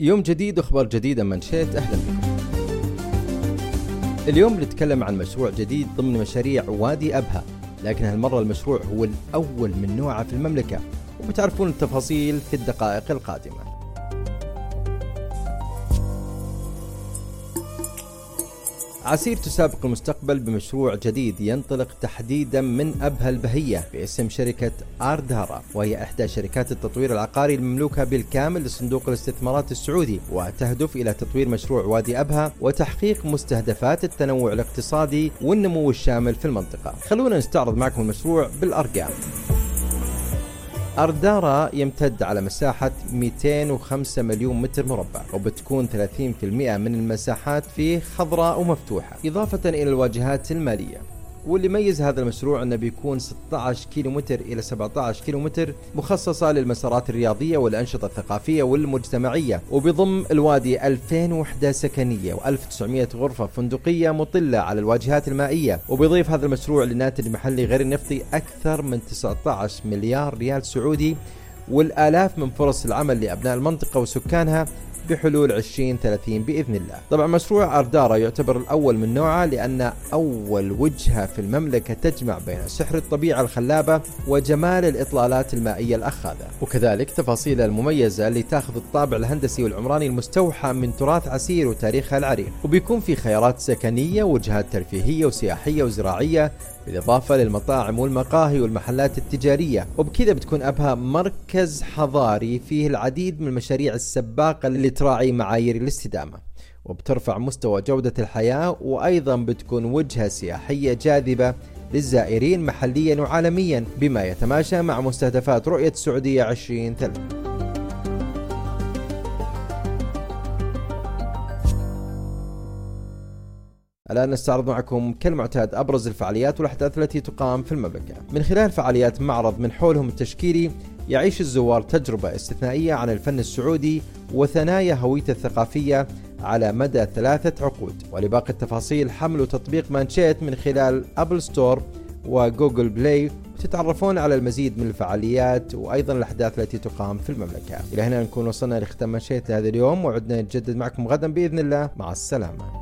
يوم جديد واخبار جديده من شيت أهلا بكم. اليوم بنتكلم عن مشروع جديد ضمن مشاريع وادي أبها، لكن هالمرة المشروع هو الأول من نوعه في المملكة، وبتعرفون التفاصيل في الدقائق القادمة. عسير تسابق المستقبل بمشروع جديد ينطلق تحديدا من أبها البهية باسم شركة آردارا وهي إحدى شركات التطوير العقاري المملوكة بالكامل لصندوق الاستثمارات السعودي وتهدف إلى تطوير مشروع وادي أبها وتحقيق مستهدفات التنوع الاقتصادي والنمو الشامل في المنطقة. خلونا نستعرض معكم المشروع بالأرقام. أردارا يمتد على مساحة 205 مليون متر مربع وبتكون 30% من المساحات فيه خضراء ومفتوحة إضافة إلى الواجهات المالية. واللي يميز هذا المشروع أنه بيكون 16 كيلو متر إلى 17 كيلو متر مخصصة للمسارات الرياضية والأنشطة الثقافية والمجتمعية وبيضم الوادي 2000 وحدة سكنية و1900 غرفة فندقية مطلة على الواجهات المائية. وبيضيف هذا المشروع للناتج المحلي غير النفطي أكثر من 19 مليار ريال سعودي والآلاف من فرص العمل لأبناء المنطقة وسكانها بحلول 2030 بإذن الله. طبعا مشروع اردارا يعتبر الأول من نوعه لأن أول وجهة في المملكة تجمع بين سحر الطبيعة الخلابة وجمال الإطلالات المائية الأخاذة، وكذلك تفاصيلها المميزة اللي تاخذ الطابع الهندسي والعمراني المستوحى من تراث عسير وتاريخها العريق، وبيكون في خيارات سكنية وجهات ترفيهية وسياحية وزراعية بالإضافة للمطاعم والمقاهي والمحلات التجارية. وبكذا بتكون أبها مركز حضاري فيه العديد من المشاريع السباقة اللي تراعي معايير الاستدامة. وبترفع مستوى جودة الحياة وأيضا بتكون وجهة سياحية جاذبة للزائرين محليا وعالميا بما يتماشى مع مستهدفات رؤية السعودية 2030 الآن نستعرض معكم كالمعتاد أبرز الفعاليات والأحداث التي تقام في المملكة من خلال فعاليات معرض من حولهم التشكيلي يعيش الزوار تجربة استثنائية عن الفن السعودي وثنايا هويته الثقافية على مدى ثلاثة عقود ولباقي التفاصيل حملوا تطبيق مانشيت من خلال أبل ستور وجوجل بلاي وتتعرفون على المزيد من الفعاليات وأيضا الأحداث التي تقام في المملكة. إلى هنا نكون وصلنا لختام مانشيت لهذا اليوم وعدنا نتجدد معكم غدا بإذن الله مع السلامة.